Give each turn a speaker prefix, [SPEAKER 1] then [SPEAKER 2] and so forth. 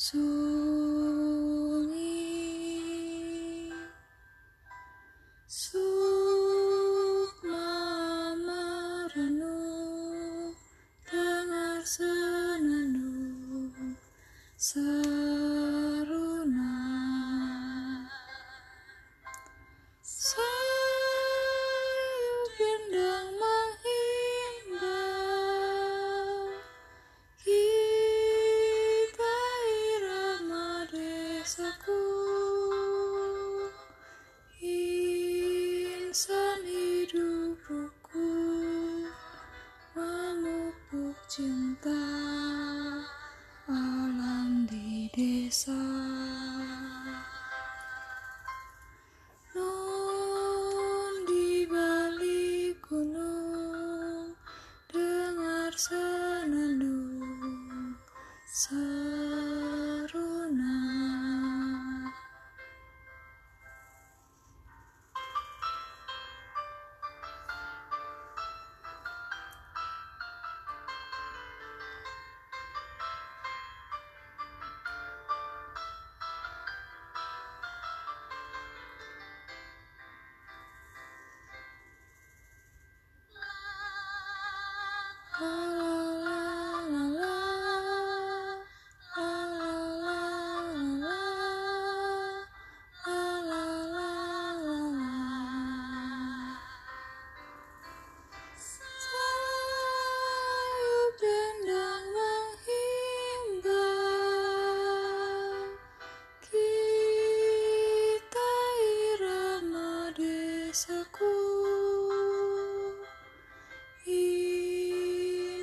[SPEAKER 1] sunyi Sukma merenung dengar senandung Insan hidup rukun Memupuk cinta Alam di desa. Non di balik gunung Dengar senandung